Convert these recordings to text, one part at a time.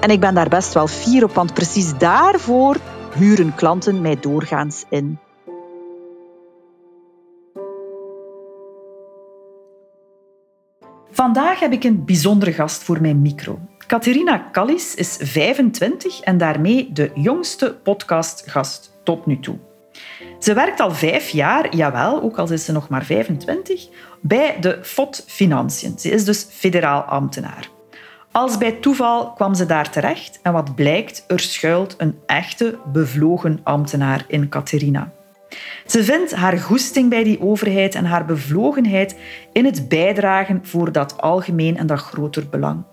En ik ben daar best wel fier op, want precies daarvoor huren klanten mij doorgaans in. Vandaag heb ik een bijzondere gast voor mijn micro. Catharina Callis is 25 en daarmee de jongste podcastgast tot nu toe. Ze werkt al vijf jaar, jawel, ook al is ze nog maar 25, bij de FOD Financiën. Ze is dus federaal ambtenaar. Als bij toeval kwam ze daar terecht en wat blijkt, er schuilt een echte bevlogen ambtenaar in Catharina. Ze vindt haar goesting bij die overheid en haar bevlogenheid in het bijdragen voor dat algemeen en dat groter belang.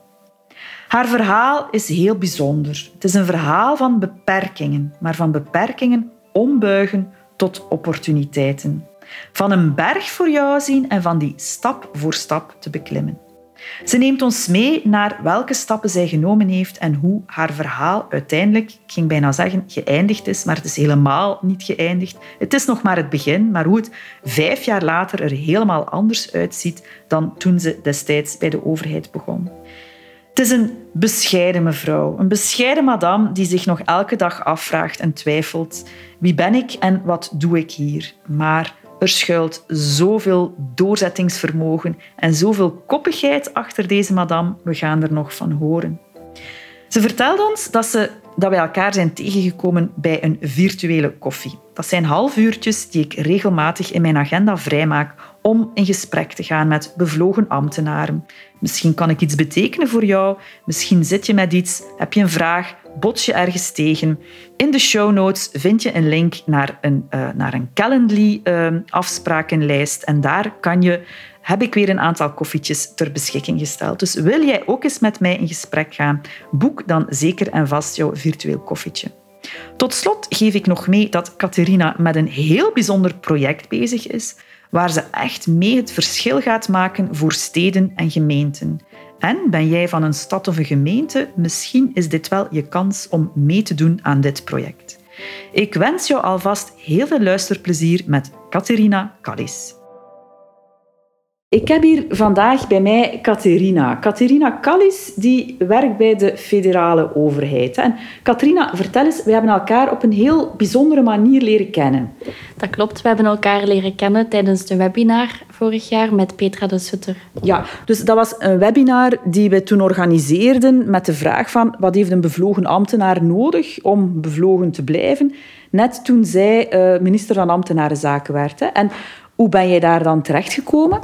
Haar verhaal is heel bijzonder. Het is een verhaal van beperkingen, maar van beperkingen ombuigen tot opportuniteiten. Van een berg voor jou zien en van die stap voor stap te beklimmen. Ze neemt ons mee naar welke stappen zij genomen heeft en hoe haar verhaal uiteindelijk, ik ging bijna zeggen, geëindigd is, maar het is helemaal niet geëindigd. Het is nog maar het begin, maar hoe het vijf jaar later er helemaal anders uitziet dan toen ze destijds bij de overheid begon. Het is een bescheiden mevrouw, een bescheiden madame die zich nog elke dag afvraagt en twijfelt: wie ben ik en wat doe ik hier? Maar er schuilt zoveel doorzettingsvermogen en zoveel koppigheid achter deze madame. We gaan er nog van horen. Ze vertelde ons dat, ze, dat wij elkaar zijn tegengekomen bij een virtuele koffie. Dat zijn halfuurtjes die ik regelmatig in mijn agenda vrijmaak om in gesprek te gaan met bevlogen ambtenaren. Misschien kan ik iets betekenen voor jou, misschien zit je met iets, heb je een vraag, bots je ergens tegen. In de show notes vind je een link naar een, uh, naar een Calendly-afsprakenlijst uh, en daar kan je heb ik weer een aantal koffietjes ter beschikking gesteld. Dus wil jij ook eens met mij in gesprek gaan, boek dan zeker en vast jouw virtueel koffietje. Tot slot geef ik nog mee dat Catharina met een heel bijzonder project bezig is, waar ze echt mee het verschil gaat maken voor steden en gemeenten. En ben jij van een stad of een gemeente, misschien is dit wel je kans om mee te doen aan dit project. Ik wens jou alvast heel veel luisterplezier met Catharina Callis. Ik heb hier vandaag bij mij Catharina. Catharina Callis die werkt bij de federale overheid. En Catharina, vertel eens, we hebben elkaar op een heel bijzondere manier leren kennen. Dat klopt, we hebben elkaar leren kennen tijdens de webinar vorig jaar met Petra de Sutter. Ja, dus dat was een webinar die we toen organiseerden met de vraag van wat heeft een bevlogen ambtenaar nodig om bevlogen te blijven, net toen zij uh, minister van Ambtenarenzaken werd. En hoe ben jij daar dan terechtgekomen?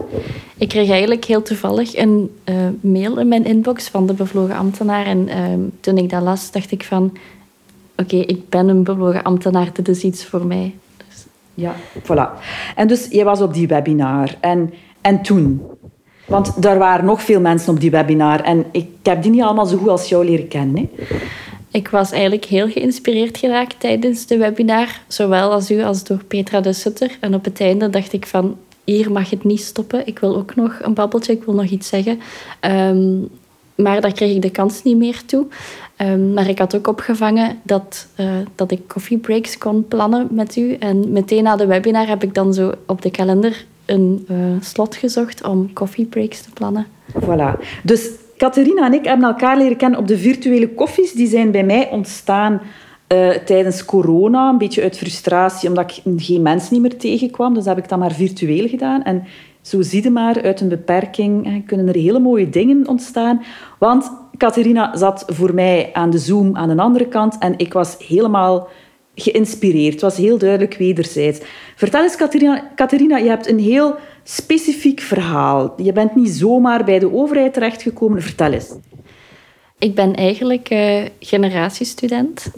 Ik kreeg eigenlijk heel toevallig een uh, mail in mijn inbox van de bevlogen ambtenaar. En uh, toen ik dat las, dacht ik van... Oké, okay, ik ben een bevlogen ambtenaar, dit is iets voor mij. Dus... Ja, voilà. En dus jij was op die webinar. En, en toen? Want er waren nog veel mensen op die webinar. En ik heb die niet allemaal zo goed als jou leren kennen. Hè? Ik was eigenlijk heel geïnspireerd geraakt tijdens de webinar, zowel als u als door Petra de Sutter. En op het einde dacht ik van, hier mag het niet stoppen. Ik wil ook nog een babbeltje, ik wil nog iets zeggen. Um, maar daar kreeg ik de kans niet meer toe. Um, maar ik had ook opgevangen dat, uh, dat ik breaks kon plannen met u. En meteen na de webinar heb ik dan zo op de kalender een uh, slot gezocht om breaks te plannen. Voilà. Dus Catharina en ik hebben elkaar leren kennen op de virtuele koffies. Die zijn bij mij ontstaan uh, tijdens corona. Een beetje uit frustratie, omdat ik geen mens niet meer tegenkwam. Dus heb ik dat maar virtueel gedaan. En zo zie je maar, uit een beperking kunnen er hele mooie dingen ontstaan. Want Catharina zat voor mij aan de Zoom aan de andere kant en ik was helemaal geïnspireerd. Het was heel duidelijk wederzijds. Vertel eens, Catharina, je hebt een heel specifiek verhaal. Je bent niet zomaar bij de overheid terechtgekomen. Vertel eens. Ik ben eigenlijk uh, generatiestudent.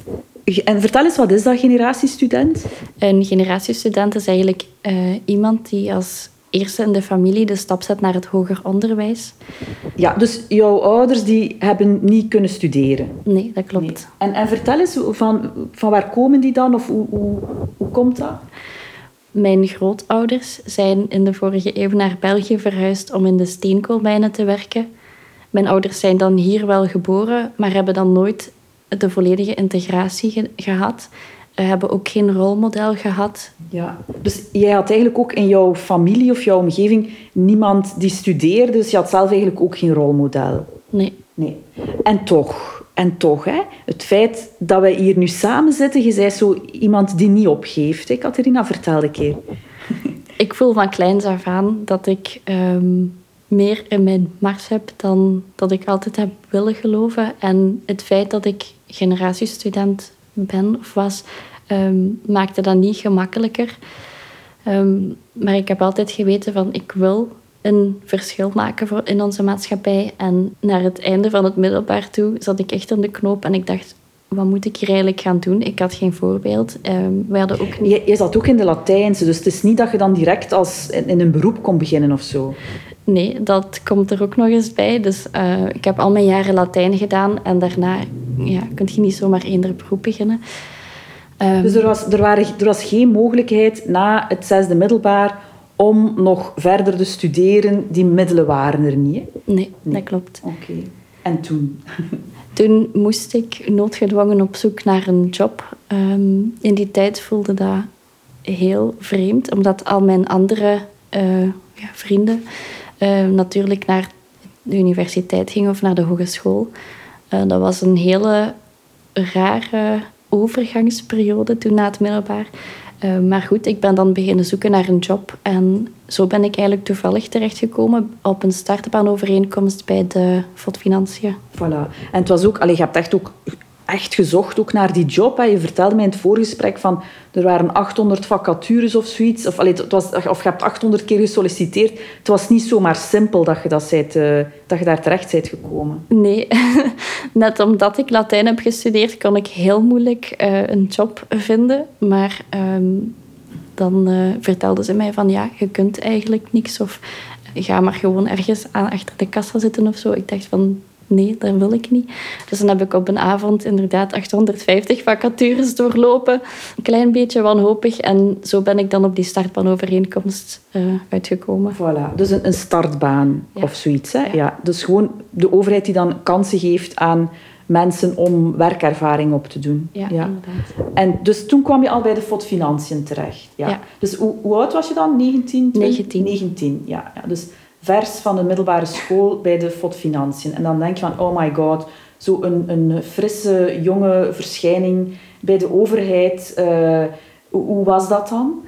En vertel eens, wat is dat generatiestudent? Een generatiestudent is eigenlijk uh, iemand die als eerste in de familie de stap zet naar het hoger onderwijs. Ja, dus jouw ouders die hebben niet kunnen studeren? Nee, dat klopt. Nee. En, en vertel eens, van, van waar komen die dan? Of hoe, hoe, hoe komt dat? Mijn grootouders zijn in de vorige eeuw naar België verhuisd om in de steenkoolmijnen te werken. Mijn ouders zijn dan hier wel geboren, maar hebben dan nooit de volledige integratie gehad. We hebben ook geen rolmodel gehad. Ja, dus jij had eigenlijk ook in jouw familie of jouw omgeving niemand die studeerde, dus je had zelf eigenlijk ook geen rolmodel. Nee. nee. En toch, en toch hè, het feit dat wij hier nu samen zitten, je bent zo iemand die niet opgeeft. Hè? Catharina, vertel een keer. Ik voel van kleins af aan dat ik ehm, meer in mijn mars heb dan dat ik altijd heb willen geloven. En het feit dat ik generatiestudent ben of was, um, maakte dat niet gemakkelijker. Ehm, maar ik heb altijd geweten van ik wil een verschil maken voor in onze maatschappij. En naar het einde van het middelbaar toe zat ik echt in de knoop en ik dacht, wat moet ik hier eigenlijk gaan doen? Ik had geen voorbeeld. Um, wij hadden ook je, zat ook in de Latijnse, dus het is niet dat je dan direct als in, een beroep kon beginnen of zo. Nee, dat komt er ook nog eens bij. Dus uh, ik heb al mijn jaren Latijn gedaan en daarna ja, kun je niet zomaar eender beroep beginnen. Um, dus er was, er, waren, er was geen mogelijkheid na het zesde middelbaar om nog verder te studeren. Die middelen waren er niet. Nee, nee, dat klopt. Oké. En toen? Toen moest ik noodgedwongen op zoek naar een job. Um, in die tijd voelde dat heel vreemd, omdat al mijn andere uh, ja, vrienden uh, natuurlijk naar de universiteit gingen of naar de hogeschool. Uh, dat was een hele rare overgangsperiode toen na het middelbaar. Uh, maar goed, ik ben dan beginnen zoeken naar een job. En zo ben ik eigenlijk toevallig terechtgekomen op een startbaanovereenkomst bij de FOD Financiën. Voilà. En het was ook, allee, je hebt echt ook echt gezocht ook naar die job. Hè. Je vertelde mij in het voorgesprek van er waren 800 vacatures of zoiets. Of, allee, het was, of je hebt 800 keer gesolliciteerd. Het was niet zomaar simpel dat je, dat, zijt, uh, dat je daar terecht bent gekomen. Nee, net omdat ik Latijn heb gestudeerd, kon ik heel moeilijk uh, een job vinden. Maar um, dan uh, vertelden ze mij van ja, je kunt eigenlijk niks. Of ga maar gewoon ergens aan, achter de kassa zitten of zo. Ik dacht van nee, dat wil ik niet. Dus dan heb ik op een avond inderdaad 850 vacatures doorlopen. Een klein beetje wanhopig. En zo ben ik dan op die startbaanovereenkomst uh, uitgekomen. Voilà, dus een, een startbaan of zoiets. Hè? Ja. ja. Dus gewoon de overheid die dan kansen geeft aan mensen om werkervaring op te doen. Ja, ja, inderdaad. En dus toen kwam je al bij de FOD Financiën terecht. Ja. Dus hoe, hoe, oud was je dan? 19? 19. 19, ja. ja. Dus vers van de middelbare school bij de FOD Financiën. En dan denk je van, oh my god, zo'n een, een frisse, jonge verschijning bij de overheid. Uh, hoe was dat dan?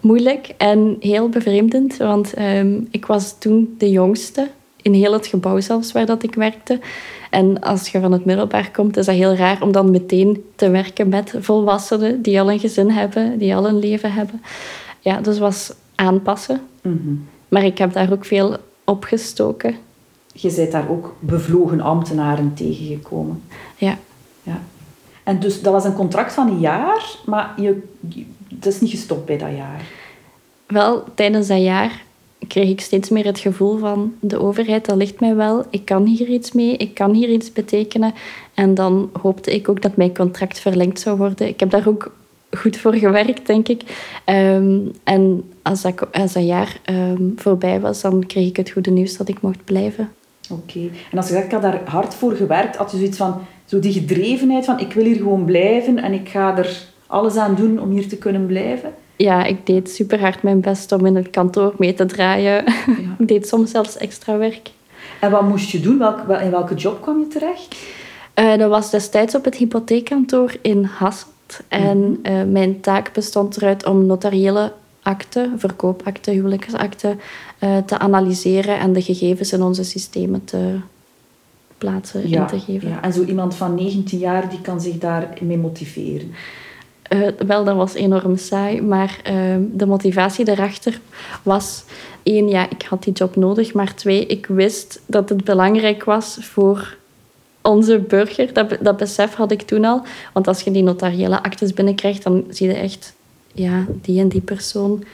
Moeilijk en heel bevreemdend, want um, ik was toen de jongste in heel het gebouw zelfs waar dat ik werkte. En als je van het middelbaar komt, is dat heel raar om dan meteen te werken met volwassenen die al een gezin hebben, die al een leven hebben. Ja, dus was aanpassen. Mm -hmm. Maar ik heb daar ook veel opgestoken. Je bent daar ook bevlogen ambtenaren tegengekomen. Ja. ja. En dus dat was een contract van een jaar, maar je, het is niet gestopt bij dat jaar. Wel, tijdens dat jaar kreeg ik steeds meer het gevoel van de overheid, dat ligt mij wel. Ik kan hier iets mee, ik kan hier iets betekenen. En dan hoopte ik ook dat mijn contract verlengd zou worden. Ik heb daar ook goed voor gewerkt, denk ik. Um, en als dat, als dat jaar um, voorbij was, dan kreeg ik het goede nieuws dat ik mocht blijven. Oké. Okay. En als je zegt, ik had daar hard voor gewerkt, had je zoiets van, zo die gedrevenheid van, ik wil hier gewoon blijven en ik ga er alles aan doen om hier te kunnen blijven? Ja, ik deed super hard mijn best om in het kantoor mee te draaien. Ja. ik deed soms zelfs extra werk. En wat moest je doen? Welk, in welke job kwam je terecht? Uh, dat was destijds op het hypotheekkantoor in Hasselt. En uh, mijn taak bestond eruit om notariële akten, verkoopakten, huwelijksakten, uh, te analyseren en de gegevens in onze systemen te plaatsen in te geven. Ja. En zo iemand van 19 jaar die kan zich daarmee motiveren. Uh, wel, dat was enorm saai, maar uh, de motivatie daarachter was... één, ja, ik had die job nodig, maar twee, ik wist dat het belangrijk was voor onze burger. Dat, dat besef had ik toen al. Want als je die notariële actes binnenkrijgt, dan zie je echt ja, die en die persoon.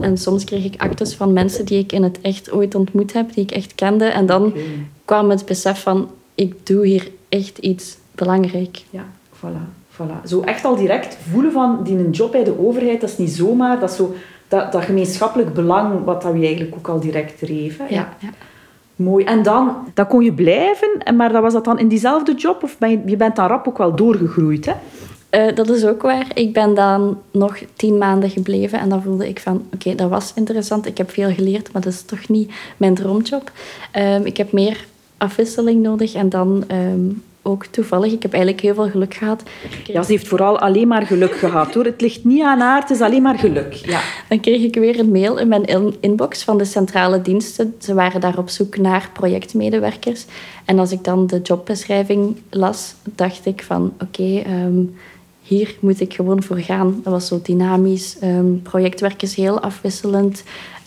En soms kreeg ik actes van mensen die ik in het echt ooit ontmoet heb, die ik echt kende. En dan kwam het besef van, ik doe hier echt iets belangrijk. Ja, voilà, voilà. Zo echt al direct voelen van, die een job bij de overheid, dat is niet zomaar, dat is zo... Dat, dat gemeenschappelijk belang, wat dat je eigenlijk ook al direct dreef. Ja, ja. Mooi. En dan, dan kon je blijven, maar dat was dat dan in diezelfde job? Of ben je, je bent dan rap ook wel doorgegroeid, hè? Uh, dat is ook waar. Ik ben dan nog tien maanden gebleven en dan voelde ik van, oké, dat was interessant. Ik heb veel geleerd, maar dat is toch niet mijn droomjob. Um, ik heb meer afwisseling nodig en dan um, ook toevallig. Ik heb eigenlijk heel veel geluk gehad. Ja, ze heeft vooral alleen maar geluk gehad hoor. Het ligt niet aan haar, het is alleen maar geluk. Ja. Dan kreeg ik weer een mail in mijn inbox van de centrale diensten. Ze waren daar op zoek naar projectmedewerkers. En als ik dan de jobbeschrijving las, dacht ik van oké, okay, um, ehm, hier moet ik gewoon voor gaan. Dat was zo dynamisch. Um, projectwerk is heel afwisselend.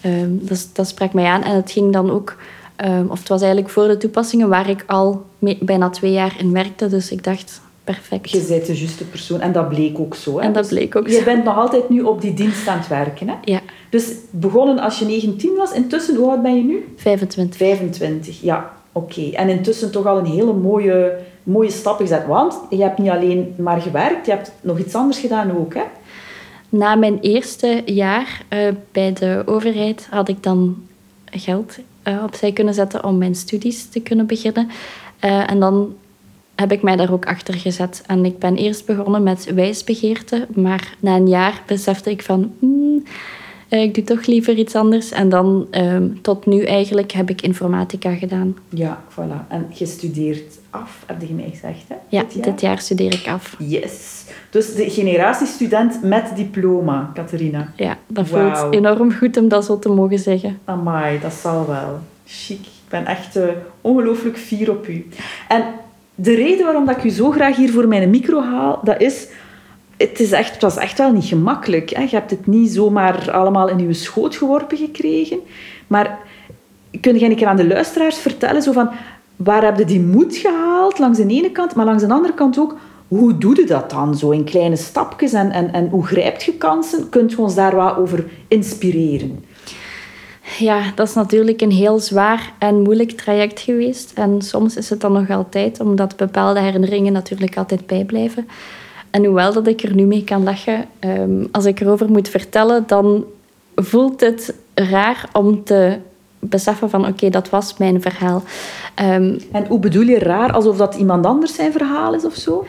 Um, dat, dat sprak mij aan. En het ging dan ook... Um, of het was eigenlijk voor de toepassingen waar ik al mee, bijna twee jaar in werkte. Dus ik dacht, perfect. Je bent de juiste persoon. En dat bleek ook zo. Hè? En dat bleek ook je Je bent nog altijd nu op die dienst aan het werken. Hè? Ja. Dus begonnen als je 19 was. Intussen, hoe oud ben je nu? 25. 25, ja. Oké. En intussen toch al een hele mooie mooie stappen gezet. Want je hebt niet alleen maar gewerkt, je hebt nog iets anders gedaan ook. Hè? Na mijn eerste jaar uh, bij de overheid had ik dan geld uh, opzij kunnen zetten om mijn studies te kunnen beginnen. Uh, en dan heb ik mij daar ook achter gezet. En ik ben eerst begonnen met wijsbegeerte, maar na een jaar besefte ik van... Hmm, ik doe toch liever iets anders. En dan tot nu eigenlijk heb ik informatica gedaan. Ja, voilà. En je studeert af, heb je mij gezegd, hè? Ja, dit jaar, dit jaar studeer ik af. Yes. Dus de generatiestudent met diploma, Catharina. Ja, dat voelt enorm goed om dat zo te mogen zeggen. Amai, dat zal wel. Chic. Ik ben echt uh, ongelooflijk fier op u. En de reden waarom dat ik u zo graag hier voor mijn micro haal, dat is het, is echt, het was echt wel niet gemakkelijk. Hè. Je hebt het niet zomaar allemaal in je schoot geworpen gekregen. Maar kun je een keer aan de luisteraars vertellen zo van, waar heb je die moed gehaald langs de ene kant, maar langs de andere kant ook, hoe doe je dat dan zo in kleine stapjes en, en, en hoe grijpt je kansen? Kunt je ons daar wat over inspireren? Ja, dat is natuurlijk een heel zwaar en moeilijk traject geweest. En soms is het dan nog altijd, omdat bepaalde herinneringen natuurlijk altijd bijblijven. En hoewel dat ik er nu mee kan lachen, um, als ik erover moet vertellen, dan voelt het raar om te beseffen van oké, dat was mijn verhaal. Um, en hoe bedoel je raar? Alsof dat iemand anders zijn verhaal is of zo?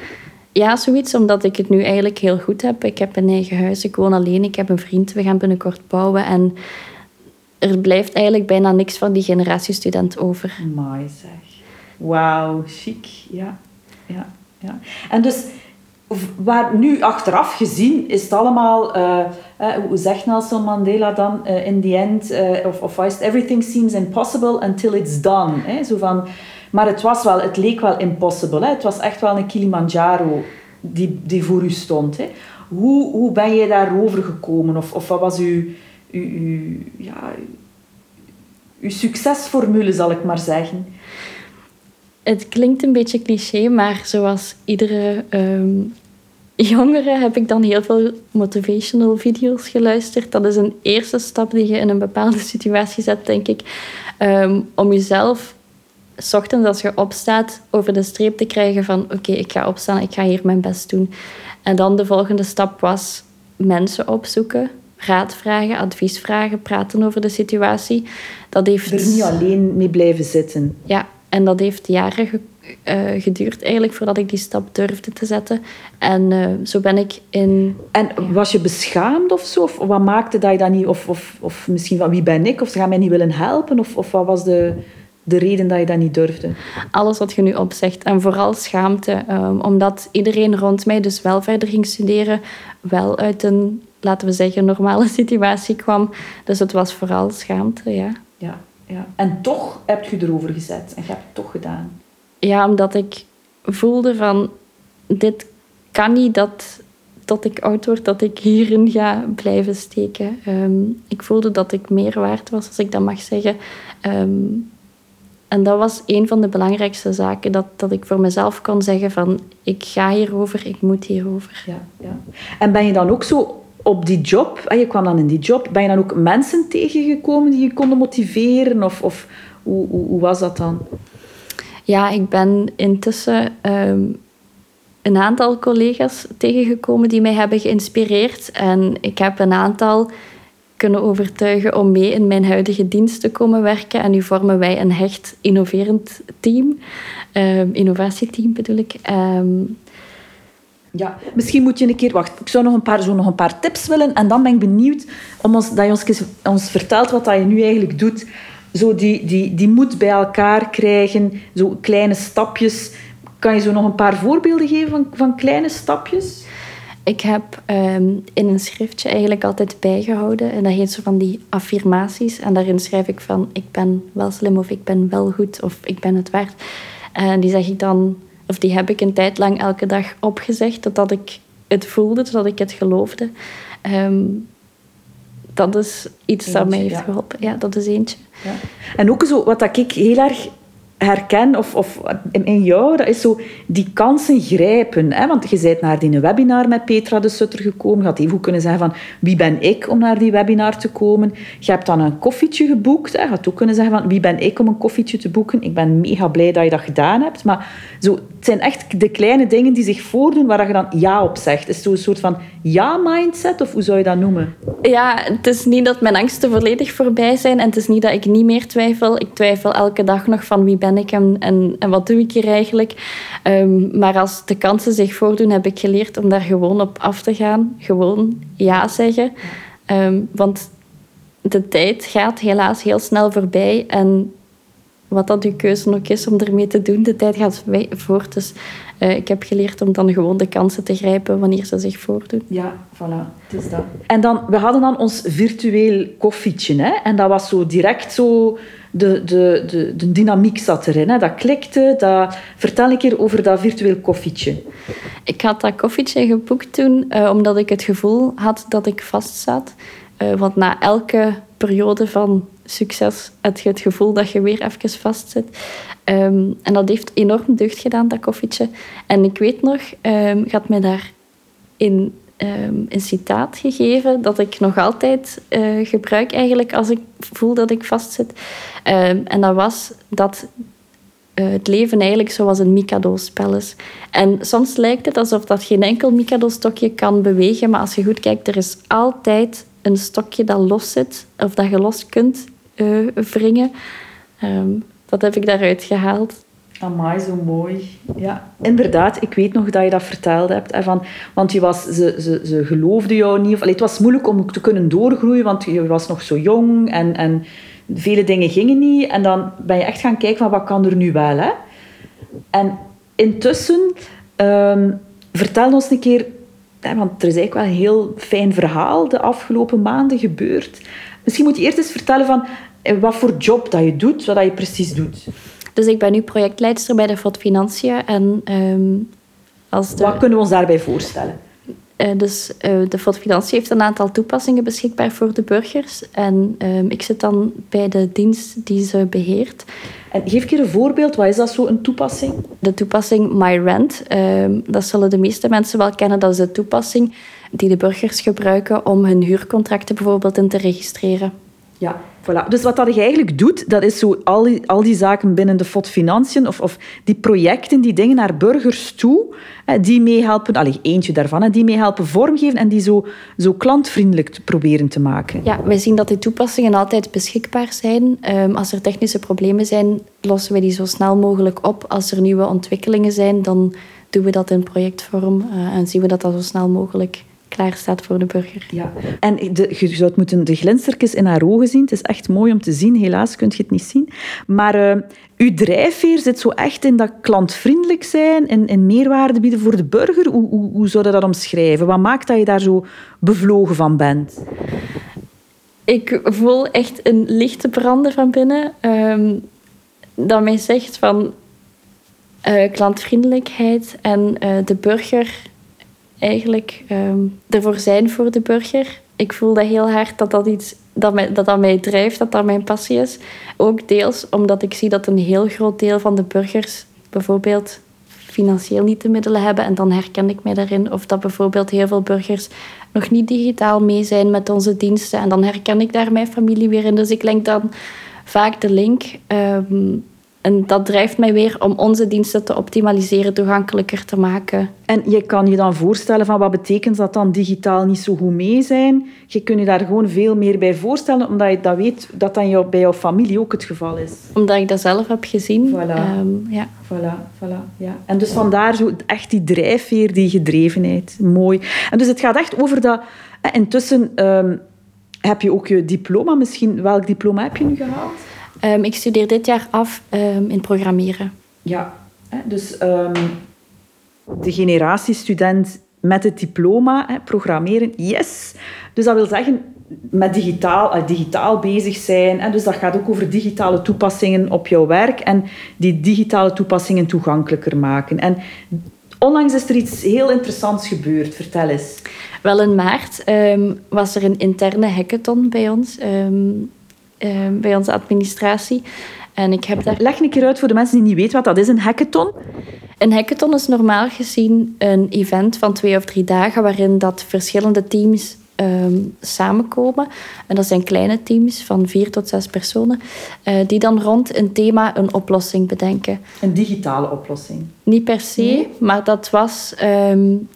Ja, zoiets, omdat ik het nu eigenlijk heel goed heb. Ik heb een eigen huis, ik woon alleen, ik heb een vriend, we gaan binnenkort bouwen. En er blijft eigenlijk bijna niks van die generatiestudent over. Mooi zeg. Wauw, chic. Ja. ja, ja. En dus waar nu achteraf gezien is het allemaal, uh, uh, hoe zegt Nelson Mandela dan, uh, in the end, of, of everything seems impossible until it's done. Hè? Zo van, maar het was wel, het leek wel impossible. Hè? Het was echt wel een Kilimanjaro die, die voor u stond. Hè? Hoe, hoe ben je daarover gekomen? Of, of wat was uw, uw, ja, uw succesformule, zal ik maar zeggen? Het klinkt een beetje cliché, maar zoals iedere um, jongere heb ik dan heel veel motivational video's geluisterd. Dat is een eerste stap die je in een bepaalde situatie zet, denk ik. Um, om jezelf, s ochtends als je opstaat, over de streep te krijgen van oké, ik ga opstaan, ik ga hier mijn best doen. En dan de volgende stap was mensen opzoeken, raad vragen, advies vragen, praten over de situatie. Dat heeft... Er niet alleen mee blijven zitten. Ja, en dat heeft jaren uh, geduurd eigenlijk voordat ik die stap durfde te zetten. En uh, zo ben ik in... En was je beschaamd of zo? Of wat maakte dat je dat niet... Of, of, of misschien van wie ben ik? Of ze gaan mij niet willen helpen? Of, of wat was de, de reden dat je dat niet durfde? Alles wat je nu opzegt. En vooral schaamte. Um, omdat iedereen rond mij dus wel verder ging studeren. Wel uit een, laten we zeggen, normale situatie kwam. Dus het was vooral schaamte, ja. Ja, ja. En toch heb je erover gezet. En je hebt het toch gedaan. Ja, omdat ik voelde van... Dit kan niet dat tot ik oud word, dat ik hierin ga blijven steken. Ehm, ik voelde dat ik meer waard was, als ik dat mag zeggen. Ehm, en dat was een van de belangrijkste zaken, dat, dat ik voor mezelf kon zeggen van ik ga hierover, ik moet hierover. Ja, ja. En ben je dan ook zo op die job, en je kwam dan in die job, ben je dan ook mensen tegengekomen die je konden motiveren? Of, of hoe, hoe, was dat dan? Ja, ik ben intussen ehm, een aantal collega's tegengekomen die mij hebben geïnspireerd. En ik heb een aantal kunnen overtuigen om mee in mijn huidige dienst te komen werken. En nu vormen wij een hecht innoverend team. Um, innovatieteam bedoel ik. Ehm, ja, misschien moet je een keer... Wacht, ik zou nog een paar, zo nog een paar tips willen. En dan ben ik benieuwd om ons, dat je ons, ons vertelt wat dat je nu eigenlijk doet. Zo die, die, die moed bij elkaar krijgen. Zo kleine stapjes. Kan je zo nog een paar voorbeelden geven van, van kleine stapjes? Ik heb ehm, in een schriftje eigenlijk altijd bijgehouden. En dat heet zo van die affirmaties. En daarin schrijf ik van ik ben wel slim of ik ben wel goed of ik ben het waard. En die zeg ik dan, of die heb ik een tijd lang elke dag opgezegd. Totdat ik het voelde, totdat ik het geloofde. Ehm, dat is iets dat mij heeft geholpen. Ja, dat is eentje. Ja. En ook zo, wat ik heel erg herken, of, of in jou, dat is zo die kansen grijpen. Hè? Want je bent naar die webinar met Petra de Sutter gekomen. Je had even kunnen zeggen van, wie ben ik om naar die webinar te komen? Je hebt dan een koffietje geboekt. Hè? Je had ook kunnen zeggen van, wie ben ik om een koffietje te boeken? Ik ben mega blij dat je dat gedaan hebt. Maar zo, het zijn echt de kleine dingen die zich voordoen waar je dan ja op zegt. Is het een soort van ja-mindset, of hoe zou je dat noemen? Ja, het is niet dat mijn angsten volledig voorbij zijn. En het is niet dat ik niet meer twijfel. Ik twijfel elke dag nog van wie ben en, en, wat doe ik hier eigenlijk. Um, maar als de kansen zich voordoen, heb ik geleerd om daar gewoon op af te gaan. Gewoon ja zeggen. Um, want de tijd gaat helaas heel snel voorbij. En wat dat uw keuze ook is om ermee te doen, de tijd gaat voort. Dus uh, ik heb geleerd om dan gewoon de kansen te grijpen wanneer ze zich voordoen. Ja, voilà, het is dat. En dan, we hadden dan ons virtueel koffietje. Hè? En dat was zo direct zo... De, de, de, de dynamiek zat erin. Hè? Dat klikte. Dat... Vertel een keer over dat virtueel koffietje. Ik had dat koffietje geboekt toen uh, omdat ik het gevoel had dat ik vastzat. Uh, want na elke periode van succes heb je het gevoel dat je weer even vastzit. Um, en dat heeft enorm deugd gedaan, dat koffietje. En ik weet nog, je had mij daar in um, een citaat gegeven dat ik nog altijd uh, gebruik eigenlijk als ik voel dat ik vastzit. en dat was dat uh, het leven eigenlijk zoals een Mikado-spel is. En soms lijkt het alsof dat geen enkel Mikado-stokje kan bewegen, maar als je goed kijkt, er is altijd een stokje dat los zit, of dat je los kunt uh, wringen. Um, dat heb ik daaruit gehaald. Amai, zo mooi. Ja, inderdaad. Ik weet nog dat je dat verteld hebt. Hè, van, want je was, ze, ze, ze geloofden jou niet. Of, allee, het was moeilijk om te kunnen doorgroeien, want je was nog zo jong en, en vele dingen gingen niet. En dan ben je echt gaan kijken van wat kan er nu wel. Hè? En intussen, um, vertel ons een keer... Want er is eigenlijk wel een heel fijn verhaal de afgelopen maanden gebeurd. Misschien moet je eerst eens vertellen van eh, wat voor job dat je doet, wat dat je precies doet. Dus ik ben nu projectleidster bij de FOD Financiën. En, um, als de... Wat kunnen we ons daarbij voorstellen? Uh, dus uh, de FOD Financiën heeft een aantal toepassingen beschikbaar voor de burgers. En um, ik zit dan bij de dienst die ze beheert. En geef een keer een voorbeeld. Wat is dat zo, een toepassing? De toepassing MyRent. Um, dat zullen de meeste mensen wel kennen. Dat is de toepassing die de burgers gebruiken om hun huurcontracten bijvoorbeeld in te registreren. Ja, voilà. Dus wat dat eigenlijk doet, dat is zo al die, al die zaken binnen de FOD Financiën of, of die projecten, die dingen naar burgers toe, die meehelpen, allee, eentje daarvan, die meehelpen vormgeven en die zo, zo klantvriendelijk proberen te maken. Ja, wij zien dat die toepassingen altijd beschikbaar zijn. Um, als er technische problemen zijn, lossen we die zo snel mogelijk op. Als er nieuwe ontwikkelingen zijn, dan doen we dat in projectvorm uh, en zien we dat dat zo snel mogelijk klaar staat voor de burger. Ja. En de, je zou moeten de glinstertjes in haar ogen zien. Het is echt mooi om te zien. Helaas kun je het niet zien. Maar uh, uw drijfveer zit zo echt in dat klantvriendelijk zijn en, en meerwaarde bieden voor de burger. Hoe, hoe, hoe zou je dat omschrijven? Wat maakt dat je daar zo bevlogen van bent? Ik voel echt een lichte branden van binnen. Um, dat mij zegt van uh, klantvriendelijkheid en uh, de burger eigenlijk um, ervoor zijn voor de burger. Ik voel dat heel hard dat dat iets dat mij, dat, dat mij drijft, dat dat mijn passie is. Ook deels omdat ik zie dat een heel groot deel van de burgers bijvoorbeeld financieel niet de middelen hebben. En dan herken ik mij daarin. Of dat bijvoorbeeld heel veel burgers nog niet digitaal mee zijn met onze diensten. En dan herken ik daar mijn familie weer in. Dus ik denk dan vaak de link. Um, en dat drijft mij weer om onze diensten te optimaliseren, toegankelijker te maken. En je kan je dan voorstellen van wat betekent dat dan digitaal niet zo goed mee zijn? Je kunt je daar gewoon veel meer bij voorstellen, omdat je dat weet dat dat bij jouw familie ook het geval is. Omdat ik dat zelf heb gezien. Voilà. Um, ja. Voilà, voilà, ja. En dus vandaar zo echt die drijfveer, die gedrevenheid. Mooi. En dus het gaat echt over dat... Intussen um, heb je ook je diploma misschien. Welk diploma heb je nu gehaald? Um, ik studeer dit jaar af um, in programmeren. Ja, dus um, de generatiestudent met het diploma, hè, programmeren, yes. Dus dat wil zeggen met digitaal, uh, digitaal bezig zijn. Hè, dus dat gaat ook over digitale toepassingen op jouw werk en die digitale toepassingen toegankelijker maken. En onlangs is er iets heel interessants gebeurd. Vertel eens. Wel, in maart was er een interne hackathon bij ons Ehm, bij onze administratie. En ik heb daar... Leg een keer uit voor de mensen die niet weten wat dat is, een hackathon. Een hackathon is normaal gezien een event van twee of drie dagen waarin dat verschillende teams ehm, samenkomen. En dat zijn kleine teams van vier tot zes personen, uh, die dan rond een thema een oplossing bedenken. Een digitale oplossing? Niet per se, maar dat was... Um,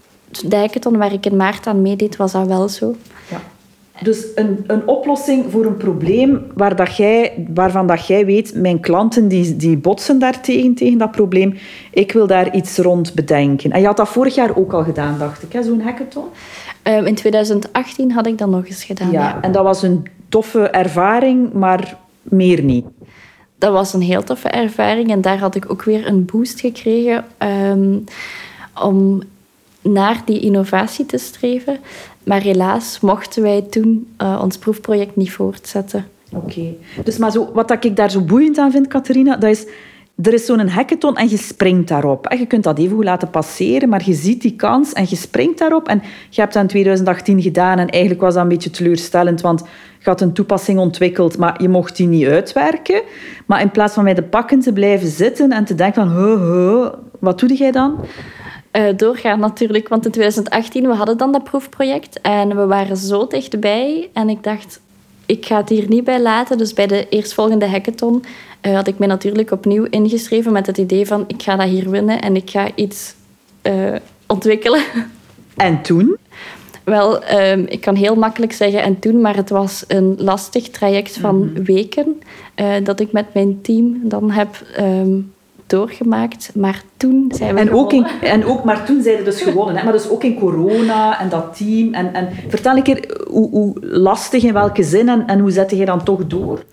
de hackathon waar ik in maart aan meedeed, was dat wel zo. Ja. Dus een, een oplossing voor een probleem waar dat jij, waarvan dat jij weet, mijn klanten die, die botsen daartegen, tegen dat probleem. Ik wil daar iets rond bedenken. En je had dat vorig jaar ook al gedaan, dacht ik, zo'n hackathon? Um, in 2018 had ik dat nog eens gedaan. Ja, en dat was een toffe ervaring, maar meer niet. Dat was een heel toffe ervaring en daar had ik ook weer een boost gekregen um, om naar die innovatie te streven. Maar helaas mochten wij toen uh, ons proefproject niet voortzetten. Oké. Dus maar zo, wat ik daar zo boeiend aan vind, Catharina, dat is... Er is zo'n hackathon en je springt daarop. Je kunt dat even goed laten passeren, maar je ziet die kans en je springt daarop. En je hebt dat in 2018 gedaan en eigenlijk was dat een beetje teleurstellend, want je had een toepassing ontwikkeld, maar je mocht die niet uitwerken. Maar in plaats van bij de pakken te blijven zitten en te denken van, wat doe jij dan? Uh, doorgaan natuurlijk. Want in 2018, we hadden dan dat proefproject en we waren zo dichtbij. En ik dacht, ik ga het hier niet bij laten. Dus bij de eerstvolgende hackathon uh, had ik me natuurlijk opnieuw ingeschreven met het idee van, ik ga dat hier winnen en ik ga iets uh, ontwikkelen. En toen? Wel, um, ik kan heel makkelijk zeggen en toen, maar het was een lastig traject van mm -hmm. weken dat ik met mijn team dan heb um, doorgemaakt. Maar toen zijn we en ook, in, en ook Maar toen zijn we dus gewonnen. Hè? Maar dus ook in corona en dat team. En, en vertel een keer hoe, hoe lastig, in welke zin en, en hoe zette je dan toch door?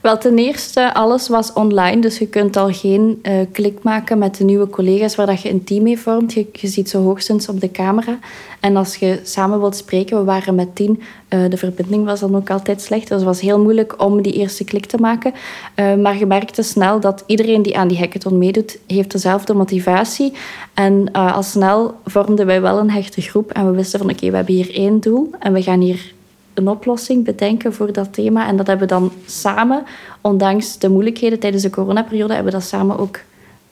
Wel, ten eerste, alles was online, dus je kunt al geen uh, klik maken met de nieuwe collega's waar dat je een team mee vormt. Je, ziet ze hoogstens op de camera. En als je samen wilt spreken, we waren met tien, uh, de verbinding was dan ook altijd slecht. Dus het was heel moeilijk om die eerste klik te maken. Uh, maar je merkte snel dat iedereen die aan die hackathon meedoet, heeft dezelfde motivatie. En al snel vormden wij wel een hechte groep en we wisten van oké, we hebben hier één doel en we gaan hier een oplossing bedenken voor dat thema. En dat hebben we dan samen, ondanks de moeilijkheden tijdens de coronaperiode, hebben we dat samen ook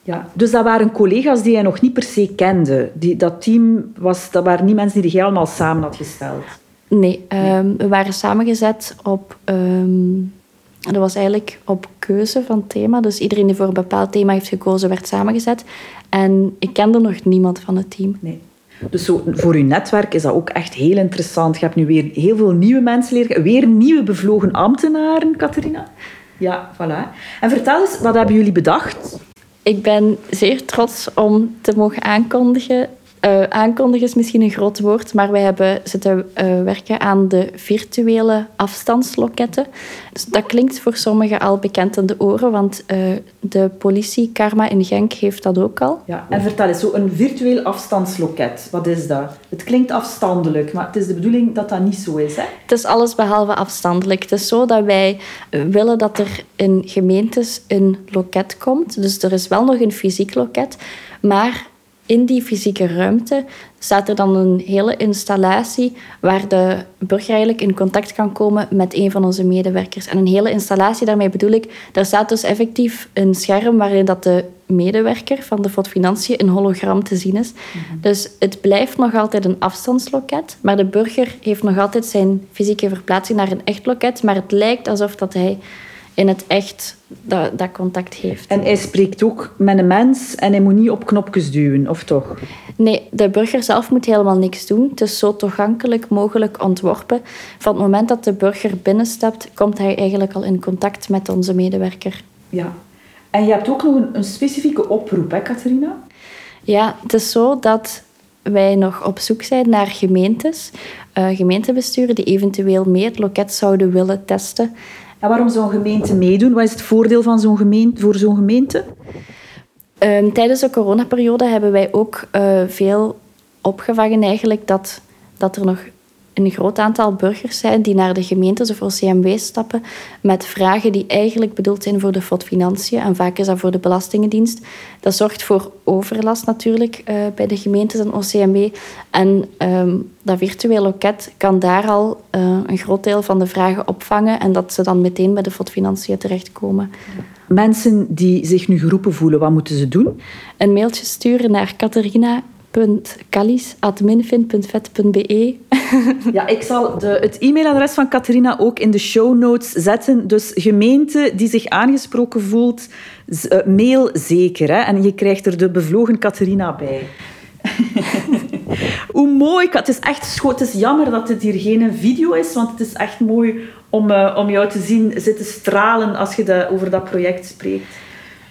ja, dus dat waren collega's die je nog niet per se kende. Die, dat team, was, dat waren niet mensen die je helemaal samen had gesteld. Nee, um, we waren samengezet op... Um, dat was eigenlijk op keuze van thema. Dus iedereen die voor een bepaald thema heeft gekozen, werd samengezet. En ik kende nog niemand van het team. Nee. Dus voor je netwerk is dat ook echt heel interessant. Je hebt nu weer heel veel nieuwe mensen leren. Weer nieuwe bevlogen ambtenaren, Catharina. Ja, voilà. En vertel eens, wat hebben jullie bedacht? Ik ben zeer trots om te mogen aankondigen Uh, aankondigen is misschien een groot woord, maar wij hebben zitten uh, werken aan de virtuele afstandsloketten. Dus dat klinkt voor sommigen al bekend in de oren, want uh, de politie Karma in Genk heeft dat ook al. Ja, en vertel eens, zo een virtueel afstandsloket, wat is dat? Het klinkt afstandelijk, maar het is de bedoeling dat dat niet zo is, hè? Het is alles behalve afstandelijk. Het is zo dat wij willen dat er in gemeentes een loket komt. Dus er is wel nog een fysiek loket, maar in die fysieke ruimte staat er dan een hele installatie waar de burger eigenlijk in contact kan komen met een van onze medewerkers. En een hele installatie, daarmee bedoel ik, daar staat dus effectief een scherm waarin dat de medewerker van de FOD Financiën een hologram te zien is. Mhm. Dus het blijft nog altijd een afstandsloket, maar de burger heeft nog altijd zijn fysieke verplaatsing naar een echt loket, maar het lijkt alsof dat hij in het echt dat, dat contact heeft. En hij spreekt ook met een mens en hij moet niet op knopjes duwen, of toch? Nee, de burger zelf moet helemaal niks doen. Het is zo toegankelijk mogelijk ontworpen. Van het moment dat de burger binnenstapt, komt hij eigenlijk al in contact met onze medewerker. Ja. En je hebt ook nog een, een specifieke oproep, hè, Catharina? Ja, het is zo dat wij nog op zoek zijn naar gemeentes, uh, gemeentebesturen die eventueel mee het loket zouden willen testen. En waarom zou een gemeente meedoen? Wat is het voordeel van zo'n gemeente, voor zo'n gemeente? Um, tijdens de coronaperiode hebben wij ook uh, veel opgevangen eigenlijk dat, dat er nog een groot aantal burgers zijn die naar de gemeentes of OCMW stappen met vragen die eigenlijk bedoeld zijn voor de FOD Financiën. En vaak is dat voor de Belastingendienst. Dat zorgt voor overlast natuurlijk uh, bij de gemeentes en OCMW. En um, dat virtueel loket kan daar al uh, een groot deel van de vragen opvangen en dat ze dan meteen bij de FOD Financiën terechtkomen. Mensen die zich nu geroepen voelen, wat moeten ze doen? Een mailtje sturen naar Catharina www.kalis.minfin.vet.be. Ja, ik zal de, het e-mailadres van Catharina ook in de show notes zetten. Dus gemeente die zich aangesproken voelt, uh, mail zeker. Hè? En je krijgt er de bevlogen Catharina bij. Hoe mooi. Het is echt. Het is jammer dat dit hier geen video is, want het is echt mooi om, uh, om jou te zien zitten stralen als je de, over dat project spreekt.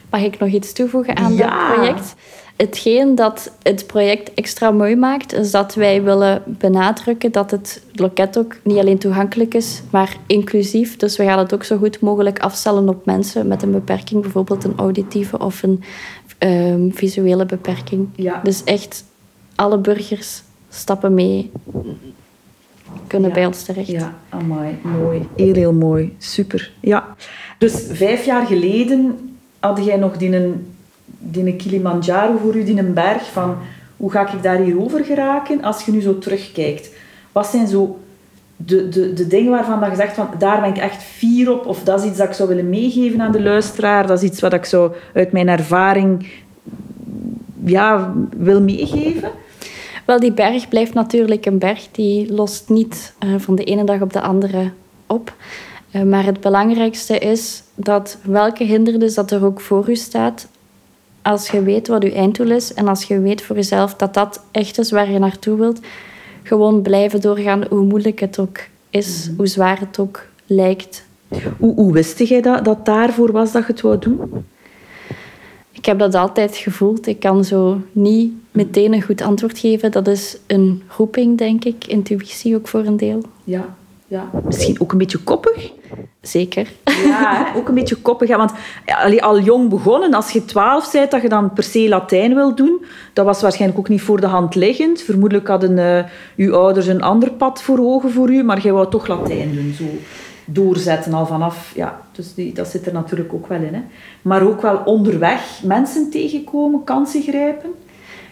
Mag ik nog iets toevoegen aan ja. dat project? Hetgeen dat het project extra mooi maakt, is dat wij willen benadrukken dat het loket ook niet alleen toegankelijk is, maar inclusief. Dus we gaan het ook zo goed mogelijk afstellen op mensen met een beperking, bijvoorbeeld een auditieve of een um, visuele beperking. Ja. Dus echt alle burgers stappen mee, kunnen bij ons terecht. Ja, amai, mooi. Heel, heel mooi. Super. Ja. Dus vijf jaar geleden had jij nog die die Kilimanjaro voor u, die een berg, van hoe ga ik daar hier over geraken als je nu zo terugkijkt? Wat zijn zo de, de, de dingen waarvan dat je zegt van daar ben ik echt fier op of dat is iets dat ik zou willen meegeven aan de luisteraar, dat is iets wat ik zo uit mijn ervaring ja, wil meegeven? Wel, die berg blijft natuurlijk een berg. Die lost niet uh, van de ene dag op de andere op. Uh, maar het belangrijkste is dat welke hindernis dat er ook voor u staat, als je weet wat je einddoel is en als je weet voor jezelf dat dat echt is waar je naartoe wilt, gewoon blijven doorgaan hoe moeilijk het ook is, mhm. hoe zwaar het ook lijkt. Hoe, hoe wist jij dat, dat daarvoor was dat je het wou doen? Ik heb dat altijd gevoeld. Ik kan zo niet meteen een goed antwoord geven. Dat is een roeping, denk ik. Intuïtie ook voor een deel. Ja, ja. Misschien ook een beetje koppig? Zeker. Ja, ook een beetje koppig. Want al jong begonnen, als je twaalf bent, dat je dan per se Latijn wil doen, dat was waarschijnlijk ook niet voor de hand liggend. Vermoedelijk hadden uh, uw ouders een ander pad voor ogen voor u, maar jij wou toch Latijn doen. Zo doorzetten al vanaf. Ja, dus die, dat zit er natuurlijk ook wel in. Hè. Maar ook wel onderweg mensen tegenkomen, kansen grijpen.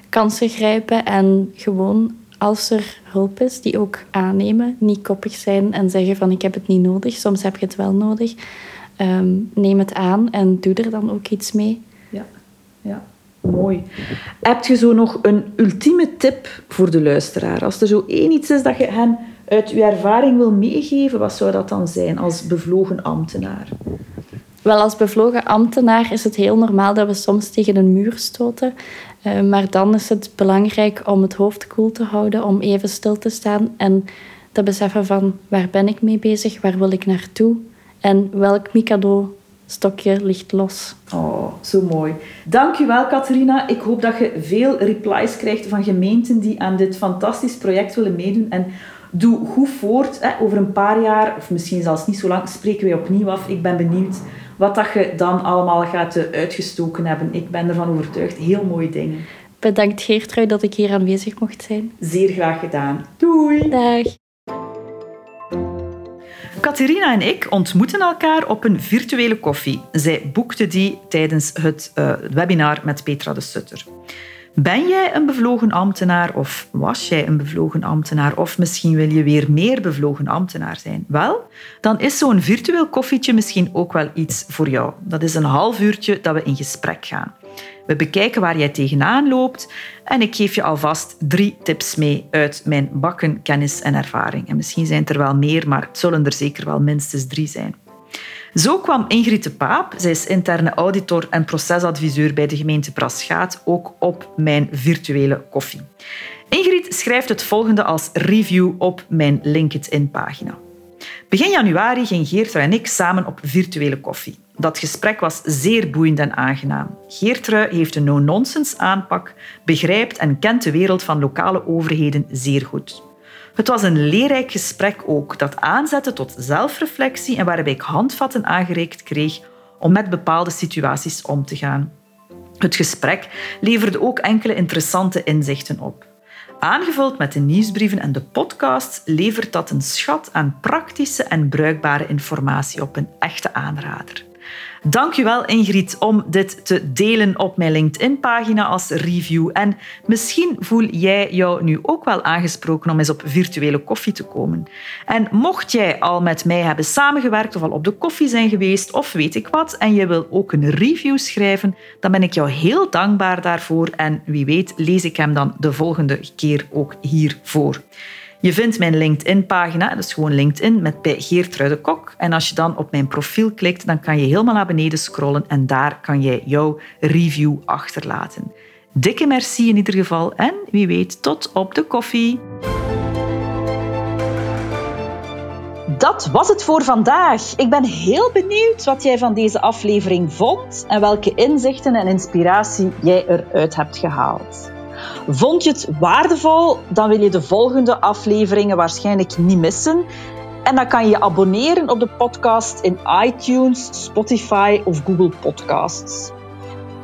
Kansen grijpen en gewoon als er hulp is, die ook aannemen. Niet koppig zijn en zeggen van ik heb het niet nodig. Soms heb je het wel nodig. Ehm, neem het aan en doe er dan ook iets mee. Ja, ja. Mooi. Heb je zo nog een ultieme tip voor de luisteraar? Als er zo één iets is dat je hen uit je ervaring wil meegeven, wat zou dat dan zijn als bevlogen ambtenaar? Wel, als bevlogen ambtenaar is het heel normaal dat we soms tegen een muur stoten. Eh, maar dan is het belangrijk om het hoofd koel te houden, om even stil te staan en te beseffen van waar ben ik mee bezig, waar wil ik naartoe en welk Mikado stokje ligt los. Oh, zo mooi. Dankjewel, Catharina. Ik hoop dat je veel replies krijgt van gemeenten die aan dit fantastisch project willen meedoen. En doe goed voort. Hè. Over een paar jaar, of misschien zelfs niet zo lang, spreken wij opnieuw af. Ik ben benieuwd wat dat je dan allemaal gaat eh, uitgestoken hebben. Ik ben ervan overtuigd. Heel mooie dingen. Bedankt Geertrui dat ik hier aanwezig mocht zijn. Zeer graag gedaan. Doei. Dag. Catharina en ik ontmoeten elkaar op een virtuele koffie. Zij boekte die tijdens het uh, webinar met Petra de Sutter. Ben jij een bevlogen ambtenaar of was jij een bevlogen ambtenaar of misschien wil je weer meer bevlogen ambtenaar zijn? Wel, dan is zo'n virtueel koffietje misschien ook wel iets voor jou. Dat is een half uurtje dat we in gesprek gaan. We bekijken waar jij tegenaan loopt en ik geef je alvast drie tips mee uit mijn bakken kennis en ervaring. En misschien zijn het er wel meer, maar het zullen er zeker wel minstens drie zijn. Zo kwam Ingrid de Paap, zij is interne auditor en procesadviseur bij de gemeente Praschaat, ook op mijn virtuele koffie. Ingrid schrijft het volgende als review op mijn LinkedIn-pagina. Begin januari ging Geertrui en ik samen op virtuele koffie. Dat gesprek was zeer boeiend en aangenaam. Geertrui heeft een no-nonsense aanpak, begrijpt en kent de wereld van lokale overheden zeer goed. Het was een leerrijk gesprek ook, dat aanzette tot zelfreflectie en waarbij ik handvatten aangereikt kreeg om met bepaalde situaties om te gaan. Het gesprek leverde ook enkele interessante inzichten op. Aangevuld met de nieuwsbrieven en de podcasts levert dat een schat aan praktische en bruikbare informatie op een echte aanrader. Dankjewel Ingrid om dit te delen op mijn LinkedIn-pagina als review. En misschien voel jij jou nu ook wel aangesproken om eens op virtuele koffie te komen. En mocht jij al met mij hebben samengewerkt of al op de koffie zijn geweest of weet ik wat en je wil ook een review schrijven, dan ben ik jou heel dankbaar daarvoor en wie weet lees ik hem dan de volgende keer ook hier voor. Je vindt mijn LinkedIn-pagina, dat is gewoon LinkedIn, met bij Geertrui de Kok. En als je dan op mijn profiel klikt, dan kan je helemaal naar beneden scrollen en daar kan jij jouw review achterlaten. Dikke merci in ieder geval en wie weet tot op de koffie. Dat was het voor vandaag. Ik ben heel benieuwd wat jij van deze aflevering vond en welke inzichten en inspiratie jij eruit hebt gehaald. Vond je het waardevol? Dan wil je de volgende afleveringen waarschijnlijk niet missen. En dan kan je je abonneren op de podcast in iTunes, Spotify of Google Podcasts.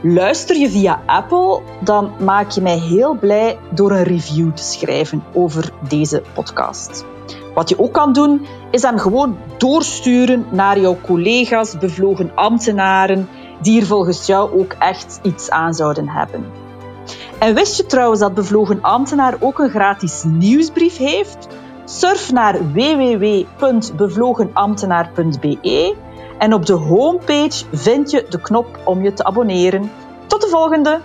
Luister je via Apple, dan maak je mij heel blij door een review te schrijven over deze podcast. Wat je ook kan doen, is hem gewoon doorsturen naar jouw collega's, bevlogen ambtenaren, die er volgens jou ook echt iets aan zouden hebben. En wist je trouwens dat Bevlogen Ambtenaar ook een gratis nieuwsbrief heeft? Surf naar www.bevlogenambtenaar.be en op de homepage vind je de knop om je te abonneren. Tot de volgende!